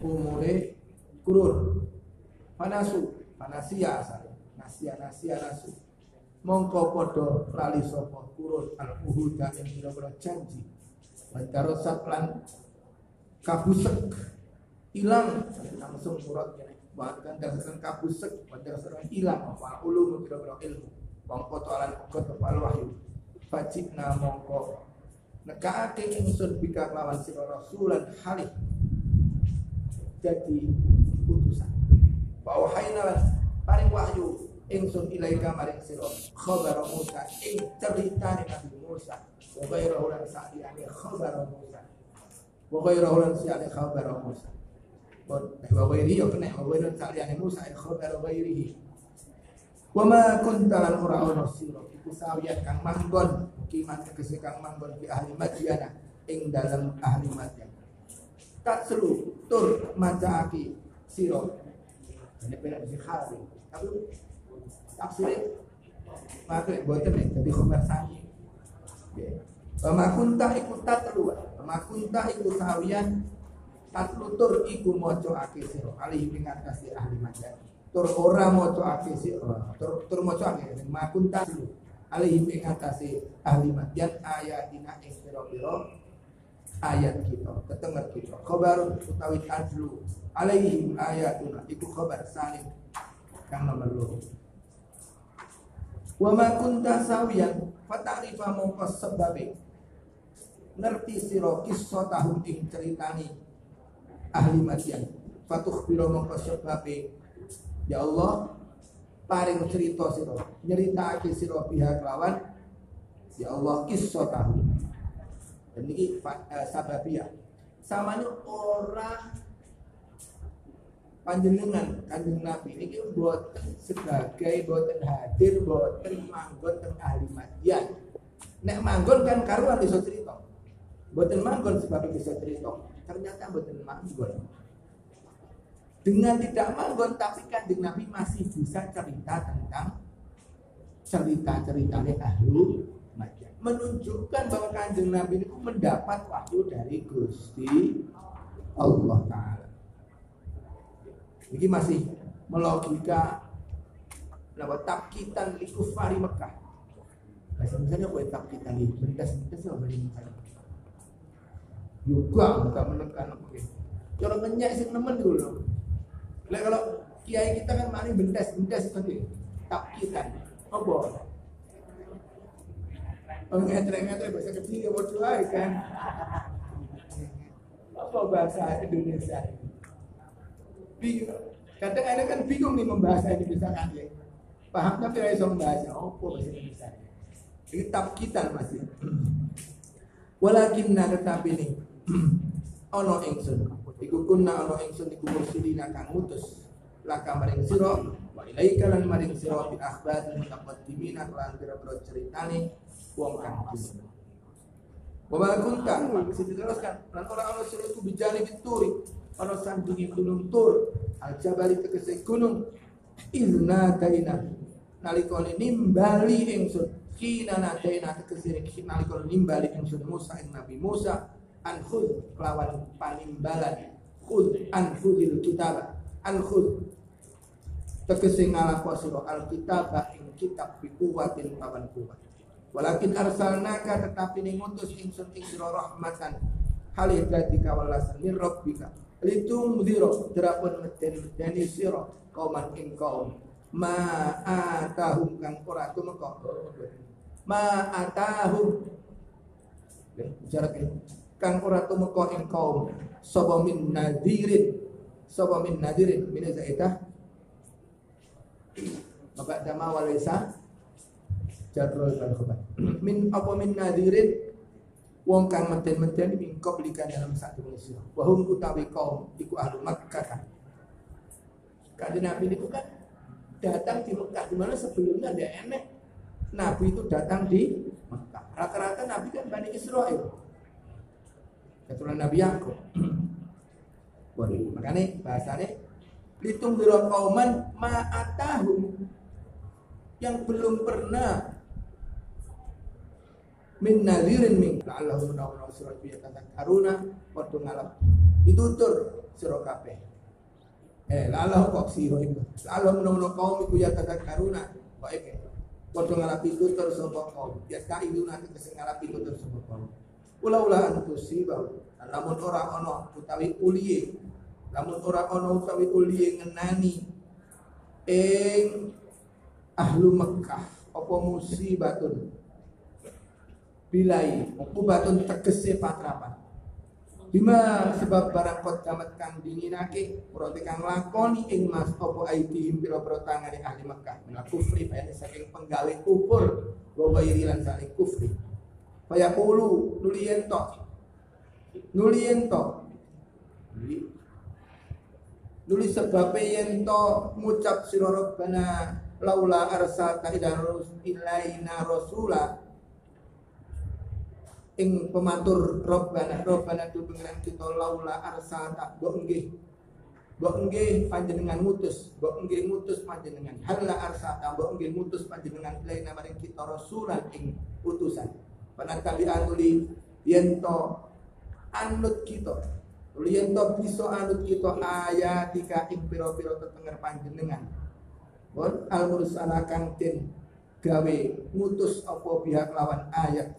umure kurun panasu. Panasia asale nasia nasia nasu. Mongko padha lali sapa kurun al uhuda ing pira-pira janji. Wantarosat lan kabusek. Hilang langsung surat bahkan dasarkan kabusek. Dasarkan hilang apa ulum kira-kira ilmu. Mongko toalan kota al wahyu. Fajibna mongko. Nekaake ingsun bika lawan sira rasulan halih jadi utusan wa lan paring wahyu ingsun ilaika maring sira. Khabar Musa ing ceritane Nabi Musa. Wa ghairahu lan sa'iyane khabar Musa. Wa ghairahu lan sa'iyane khabar Musa. Wa ghairihi ya kena wa ghairu sa'iyane Musa ing khabar ghairihi wa ma kunta lan ora ono iku kang manggon kiman tegese kang manggon di ahli Madyana ing dalam ahli tak selu tur macaaki sira ini di hari tapi tafsir maka buatan nih jadi khobar sani. Pemakunta ikut tatlu Pemakunta ikut sawian Tatlu tur iku moco ake siro. Alih pingat kasih ahli majar Tur ora moco ake siro. Tur, tur moco ake Pemakunta Alih pingat kasih ahli majar Ayatina ing siro biro Ayat kita Ketenger kita. Khobarun utawi adlu Alaihim ayatuna Iku khobar salim Kang nomor Wa ma kunta sawiyan fata'rifa mongko sebabe. Ngerti sira kisah tahun ing ceritani ahli Madyan fatuh biro mongko sebabe. Ya Allah paring cerita sira nyeritakake sira pihak lawan. Ya Allah kisah tahun dan ini uh, sababiyah. Samanya orang panjenengan kanjeng Nabi. Ini buat sebagai boten hadir boten manggon teng ahli madian. Nek manggon kan karuan bisa cerita. Boten manggon sebagai bisa cerita. Ternyata boten manggon. Dengan tidak manggon tapi kanjeng Nabi masih bisa cerita tentang cerita-ceritanya ahli madian menunjukkan bahwa kanjeng Nabi itu mendapat wahyu dari Gusti Allah Ta'ala ini masih melogika lewat li kufari Mekah. Bahasa misalnya gue tabkitan li bendas-bendas ya beli misalnya. Juga bukan menekan oke. Kalau ngenyak sih nemen dulu. Lah kalau kiai kita kan mari bendas-bendas tadi tabkitan. Apa? Oh ngetre-ngetre bahasa ya bocor kan. Apa bahasa Indonesia ini? bingung. Kadang ada kan bingung nih membahas ini misalkan ya. Paham tapi tidak bisa membahas. Oh, bahasa Indonesia. Kitab kita masih. Walakin tetapi nih ono ingsun. Iku kunna ono ingsun iku mursilina kang ngutus laka maring sira wa ilaika lan maring sira bi akhbar mutaqaddimina lan pira-pira ceritane wong kang. Wa ma kunta diteruskan lan ora ono sira bijani bituri ono sandungi gunung tur al jabali tegese gunung. Izna daina nalikone nimbali ingsun. Kina nadaina tegese nalikone nimbali ingsun Musa ing Nabi Musa. An khud kelawan panimbalan. Khud an khudil kitab an khud tegese ngalapa sira alkitab ing kitab bi kuwatin kawan kuat walakin arsalnaka tetapi ning ngutus ingsun ing sira rahmatan. Halih dadi kawalasan min rabbika. Litung mudiro terapun medeni dani siro kauman ing kaum. Ma atahum kang ora tumeka. Ma atahum. Bicara kang ora tumeka ing kaum. Sapa min nadirin sapa min nadirin min zaidah Bapak dama walisa jarrul bal min apa min nadirin wong kang meten-meten min qablika dalam satu Indonesia. Wa hum utawi kaum iku ahlu Makkah kan. Kanjeng Nabi itu kan datang di Mekah di mana sebelumnya ada enek Nabi itu datang di Mekah. Rata-rata Nabi kan Bani Israel. Keturunan Nabi Yakub. Waduh, makanya bahasanya Litung biro kauman ma'atahum. Yang belum pernah min nadhirin min la'allahu nawna surat bi yatadakkaruna wa ngalap ditutur sira kabeh eh lalah kok sira iku lalah menawa kaum iku ya karuna kok iki padha ngalapi tutur sapa kaum. Ya kailuna tegese ngalapi tutur sapa kaum. Ula-ula antusibah lamun ora ana utawi uliye lamun ora ana utawi uliye ngenani ing ahlu Mekah apa musibatun? Bilai batun tegese patrapan. Bima sebab barang kot kamat kang dinginake Roti kang lakoni ing mas Opo aidihim piro-piro tangani ahli Mekah Mila kufri bayani saking penggawe kufur. Wa irilan saling kufri. Faya kulu nuli ento Nuli sebab ento Ngucap siro bana Laula arsa ta'idarus ilaina rasulah ing pematur Robbana Robbana tu pengiran kita laula arsata mbok nggih. Mbok nggih panjenengan mutus mbok nggih mutus panjenengan. Hala arsata mbok nggih mutus panjenengan lain maring kita rasulan ing utusan. Panatabi anuli yen to anut kita yen to bisa anut kita ayatika ing pira-pira tetenger panjenengan. Bon al mursala kang den gawe mutus apa pihak lawan ayat.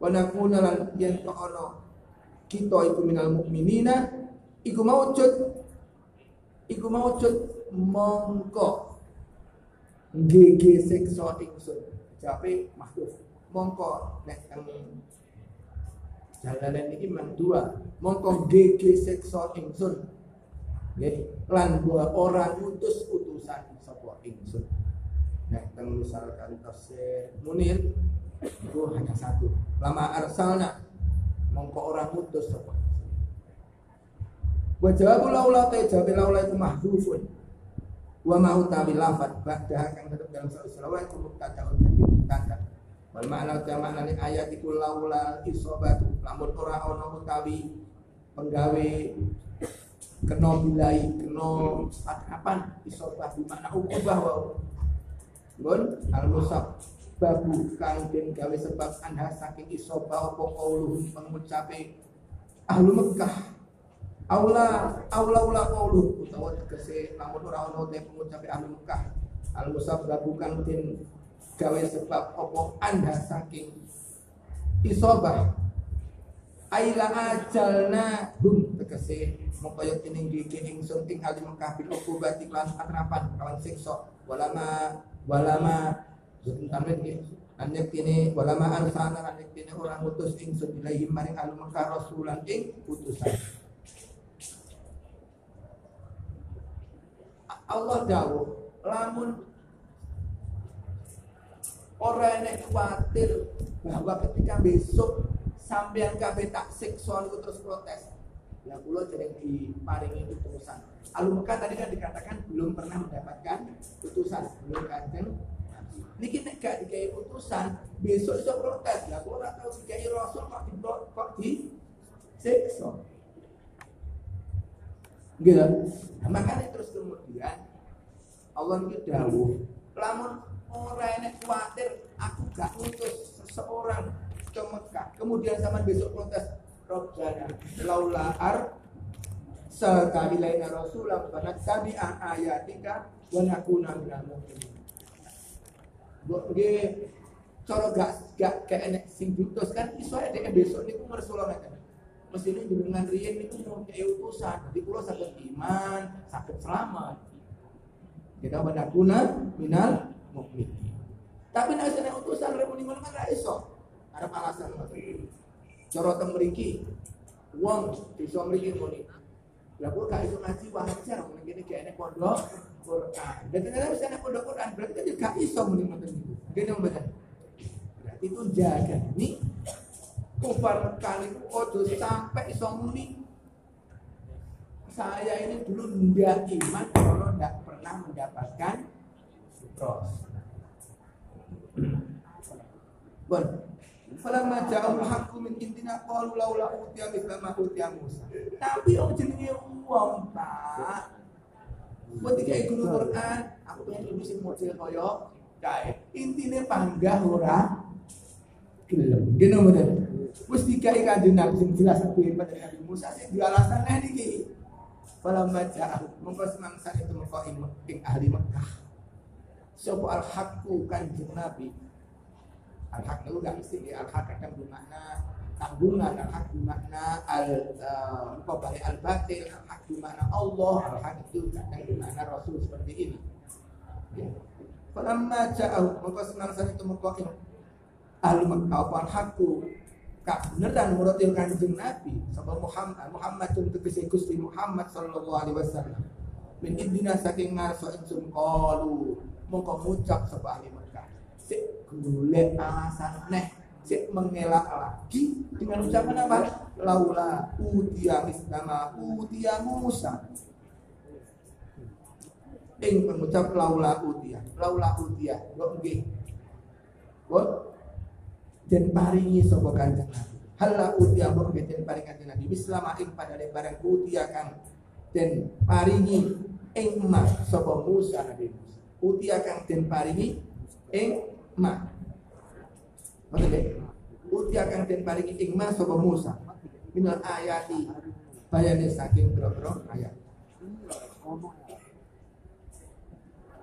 Wa nakuna lan yen to ono kita iku minal mukminina iku maujud iku maujud mongko GG seksa ingsun. Jape mahdhuf mongko nek jalanan iki man dua mongko GG seksa ingsun. Nggih. Lan dua orang utus utusan sapa ingsun. Nek teng misalkan tafsir Munir itu hanya satu. Lama arsalna mongko orang putus apa wa jawabu laula ta jawab laula itu mahdhufun. Wa ma utawi lafat ba'da kang tetep dalam satu selawat itu mubtadaun jadi mubtada wal makna ta makna ni ayat iku laula isobatu. Lamun ora ana utawi penggawe kena bilai kena kapan isobah di mana ukubah wa Gon al-musab babu kang den gawe sebab anha saking isoba apa qauluhum pengucape ahlu Mekah aula aula ula qauluh utawa tegese lamun ora ono te pengucape ahlu Mekah al babu kang den gawe sebab apa? Anha saking isobah. Aila ajalna. Hum tegese. Mengkoyo tining gigi ingsun ing ahli Mekah bil ukubati lan atrapan kawan siksa. Walama walama. Tamrin nggih. Anjek kini walama arsalna anjek kini orang utus ingsun ilaihim maring al Mekah rasulan ing utusan. Allah dawuh lamun orang yang khawatir bahwa ketika besok sampean kabeh tak seksual terus protes ya kula jadi diparingi utusan. Al Mekah tadi kan dikatakan belum pernah mendapatkan utusan, belum kanjeng Niki nek gak dikai utusan, besok iso protes. Lah kok ora tau dikai rasul kok di kok di siksa. Gitu. Nah, makanya terus kemudian Allah itu dawuh, lamun orang enek khawatir aku gak utus seseorang ke Mekah. Kemudian sama besok protes Robbana laula ar sekali lainnya Rasulullah pada tabi'ah ayatika wa nakuna minal mu'minin nggih cara gak gak kayak enek sing diutus kan iso ada besok niku ngersula ngeten. Mesine jenengan riyen niku mau kayak utusan, jadi kula saged iman, saged selamat. Kita pada guna minal mukmin. Tapi nek sene utusan remuni ngono kan iso. Ada alasan ngoten. Cara teng mriki wong iso mriki muni. Lah kok gak iso ngaji wajar ngene kayak enek pondok Quran. Dan ternyata bisa anak pondok Quran berarti kan juga iso muni ngoten niku. Gini betul. Berarti itu jaga ini kufar kali ojo sampai iso muni. Saya ini dulu tidak iman kalau tidak pernah mendapatkan sukros. Bon, Falamma ja'ahul haqqu min indina qalu laula utiya mithla ma utiya Musa. Tapi om jenenge wong. Buat dikai guru Quran, aku pengen ibu sing model koyo kae. Intine panggah ora gelem. Gene mboten. Wis dikai kanjeng Nabi sing jelas lebih pada Nabi Musa sing di alasan niki. Falamma ja'a mongko semangsa itu mongko ing ahli Mekah. Sapa al-haqqu kanjeng Nabi. Al-haq itu gak mesti al-haq kadang bermakna tanggungan al-haq bermakna al apa balik al-batil al-haq bermakna Allah al-haq itu kadang bermakna Rasul seperti ini. Ya. Falamma ja'ahu mongko semangsa itu mongko ing ahli Mekah apa al-haqqu kak beneran murotil kanjeng Nabi sama Muhammad Muhammad itu tegese Gusti Muhammad sallallahu alaihi wasallam min indina saking ngarsa ingsun qalu mongko ngucap sapa ahli Mekah golek alasan neh sik mengelak lagi dengan ucapan apa? Laula utia mislama utia Musa. Ing mengucap laula utia. Laula utia kok nggih? Kok? Dan paringi sapa kanjeng Nabi. Hala utia mbok den paring kanjeng Nabi? Mislama ing pada barang utia kang den paringi ing ma sapa Musa Nabi. Musa. Utia kang den paringi ing ma. Maksudnya, utia kang den paringi ing ma sapa Musa. Minal ayati bayane saking boro-boro ayat.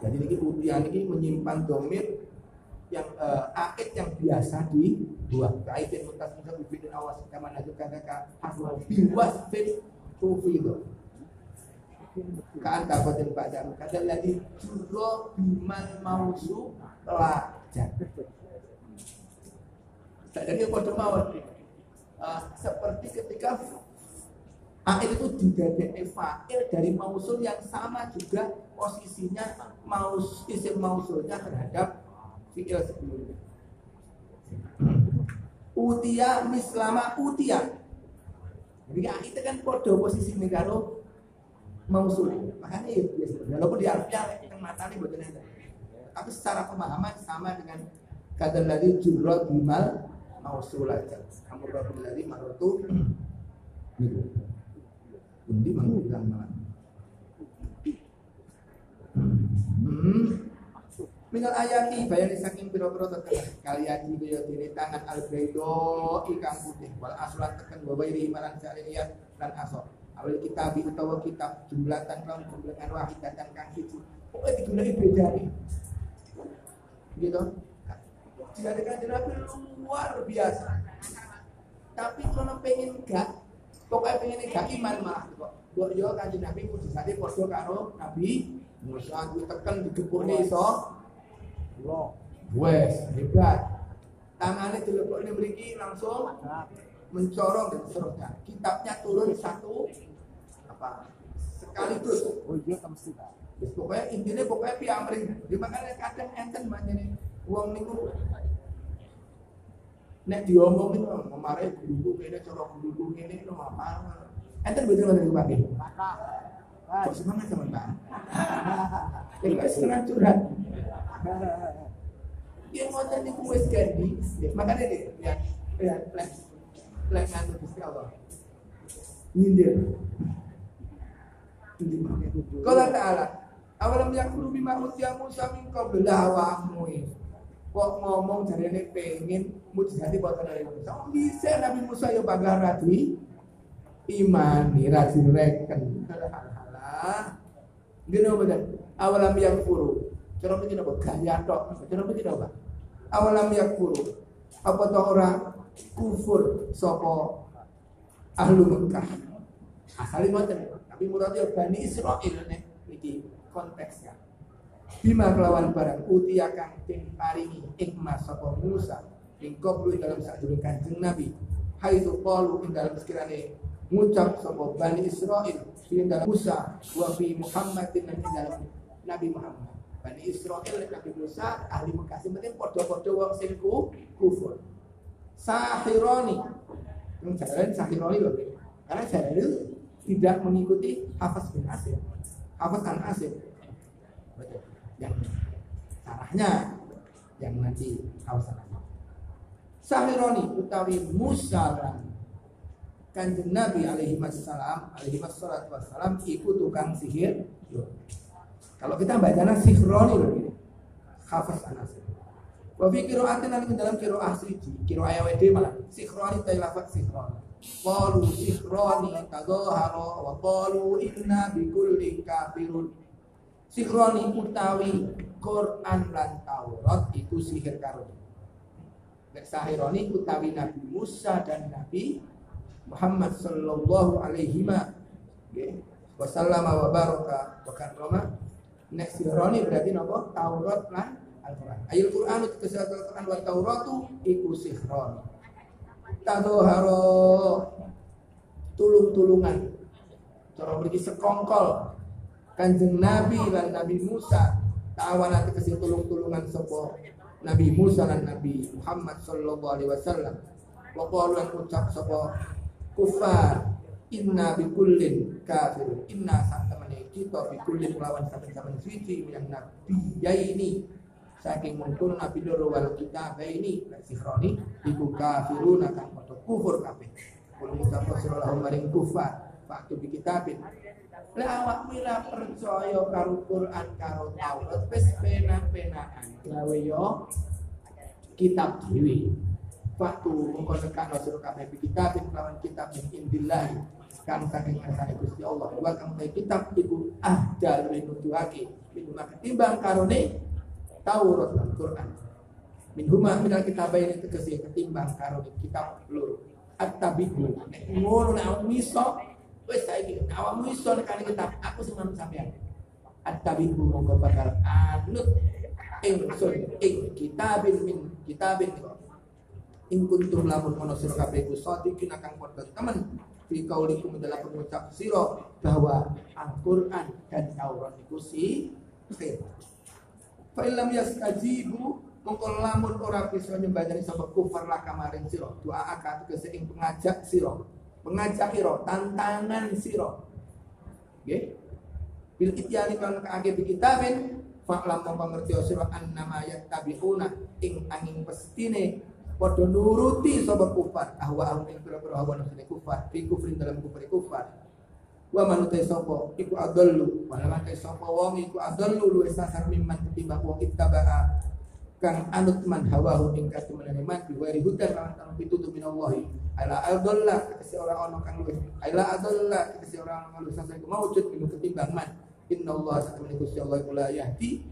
Jadi ini utia ini menyimpan domir yang uh, ait yang biasa dibuat. Ait yang mutas mutas bibit awas kama najib kata haswa biwas fit tufido. Kaan kabatin pada kata lagi juro biman mausu pelajar. Jadi kode mawar uh, seperti ketika Ait itu didadek fa'il dari mausul yang sama juga posisinya maus isim mausulnya terhadap fi'il sebelumnya. Utia mislama utia. Jadi itu kan kode posisi ini mausul. Makanya ya biasa. Walaupun di Arabnya yang mata ini buatan ada. Tapi secara pemahaman sama dengan kata lagi jurot bimal mausul aja. Amur rabbil ladzi marotu. Gitu. Undi manggilan malam. Hmm minal ayati bayani saking tetep kalian kaya diri tangan al ikan putih wal aslat tekan bawairi marang saliyat dan asok awal kitab utawa kitab jumlatan kaum jumlahan wahidatan kang siji pokoknya digunai beda nih gitu. Dijadikan Nabi luar biasa. Tapi kalau pengen gak pokoknya pengen gak iman malah. Kok buat yo kanjeng Nabi kudu sate padha karo Nabi Musa. Tekan digepurne iso. Wes, hebat. Tangannya dilepok ini memiliki langsung mencorong dan seterusnya. Kitabnya turun satu apa? Sekaligus. Oh iya kamu sih Pokoknya intinya pokoknya piamring. Di makanya kadang enten banyak nih uang niku. Nek diomongin kemarin guru kene cara guru ini no apa? Enten bener bener pakai kok semangat teman pak? Ya setengah curhat. Yang mau jadi kuis ganti, makanya dia lihat lihat lihat lihat ngantuk Gusti Allah. Nyindir. Kalau Ta'ala Awalam yakulu bima utia Musa min qabla wa Kok ngomong dari ini pengen mujizati buatan dari Musa. Bisa Nabi Musa ya bagar rati imani rati reken. Halah. Gini apa Awalam yakulu Cara begini apa? Gaya tok. Cara begini apa? Awalam yakfuru. Apa toh orang kufur sopo ahlu Mekah. Asali ngoten. Tapi muradnya Bani Israel konteksnya. Bima kelawan barang utia kang ting paringi ikmas sopo Musa. Ing qablu dalam sadurunge Kanjeng Nabi. Haitu qalu ing dalam sekiranya ngucap sopo Bani Israel ing dalam Musa wa fi Muhammadin dan dalam Nabi Muhammad. Bani Israel Nabi Musa ahli Mekah sing penting padha-padha wong sing kufur. Sahironi. Yang jalan Sahironi loh. Karena Jalil tidak mengikuti Hafaz bin Asir. Hafaz kan Asir. Yang arahnya yang nanti Asir. Sahironi utawi Musa lan Kanjeng Nabi alaihi wassalam alaihi wassalam ikut tukang sihir. Kalau kita bacanya sihroni loh ini. Hafiz Anas. Wa fi qira'atin dalam qira'ah siji, qira'ah WD malah sikhroni ta lafaz sikhroni. Qalu sikhroni tadhahara wa qalu inna bi kulli kafirun. Sikhroni utawi Quran lan Taurat itu sihir karun. Nek sahironi utawi Nabi Musa dan Nabi Muhammad sallallahu alaihi wasallam wa baraka wa. Nek sihironi berarti napa? Taurat lan Al-Quran. Ayat Quran itu kesehatan Al-Quran wa Tauratu iku. Tadoharo tulung-tulungan. Cara beri sekongkol. Kanjeng Nabi dan Nabi Musa ta'awana kasih tulung-tulungan sopo Nabi Musa dan Nabi Muhammad sallallahu alaihi wasallam. Wa qalu ucap sopo kufar inna bi kullin kafir inna sak temene kita bi kullin lawan saben-saben suci yang nabi ya ini saking mungkul nabi loro wal kita ini sihroni ibu kafiruna kang padha kufur kabeh. Kulo ngucap sallallahu maring kufar waktu di kitabin lah awak mira percaya karo Quran karo Taurat wis penak-penakan. Gawe yo kitab dhewe waktu mengko nekakno sira kabeh bi kitabin lawan kitab min indillah. Kan saking kersane Gusti Allah wa kang kitab iku ahda luwih nuduhake. Minimal ketimbang karone Taurat dan Quran. Min huma minal kitabain itu kesih ketimbang karo kitab loro. At-tabibu. Nek ngono nek awak miso wis saiki awak miso nek kitab aku sing manut sampean. At-tabibu monggo bakal anut ingsun ing kitabin min kitabin in kuntum lamun ono sira kabeh iku sadiqin akan padha temen fi kaulikum dalam pengucap sira bahwa Al-Qur'an dan Taurat itu Fa'ilam yastajibu mongko lamun ora bisa nyembadani sapa kufar lah kamarin sira. Doa akad kese ing pengajak sira. Pengajak sira, tantangan sira. Nggih. Bil ityani kan kaage di kitabin fa'lam mongko ngerti sira annama yattabi'una ing angin pestine padha nuruti sapa kufar ahwa ing pira-pira hawa nafsu kufar fi kufrin dalam kufri kufar wa manutai sopo iku adallu. Wa manutai sopo wong iku adallu luwih sasar mimman ketimbang wong ittabaa. Kang anut man hawahu ing katumenane man bi wari hudan lan kang pitutu minallahi. Ala adalla kese ora ono kang luwih ala adalla kese ora ono luwih sasar iku maujud minu ketimbang man. Innallaha satamani Gusti Allah la yahdi.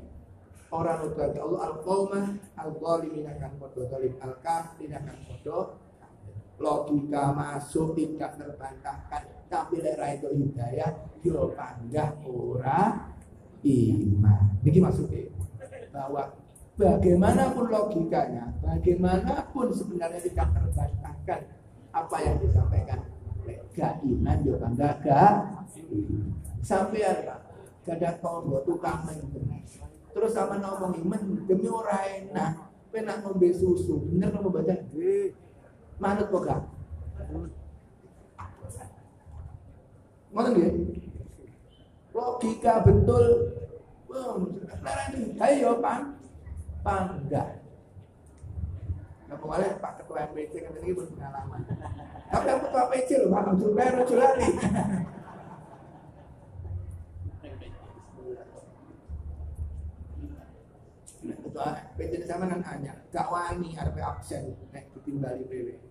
Orang nutuake Allah al qauma al zalimin akan padha zalim al kafirin akan padha logika masuk tidak terbantahkan. Tapi lek ra itu hidayah yo panggah ora iman. Niki maksudnya? Bahwa bagaimanapun logikanya, bagaimanapun sebenarnya tidak terbantahkan apa yang disampaikan? Gak iman yo bangga gak sampai ada gak tombo tukang terus sama ngomong iman demi orang enak. Penak ngombe susu bener mau baca manut kok gak Ngoten nggih. Logika betul. Larang ayo pan pangga. Nah, kemarin Pak Ketua MPC kan ini berpengalaman. Tapi yang Ketua PC loh, Pak Abdul Bayar Rojolali. Ketua PC sama nan hanya, gak wani ada absen, nek ditimbali PW.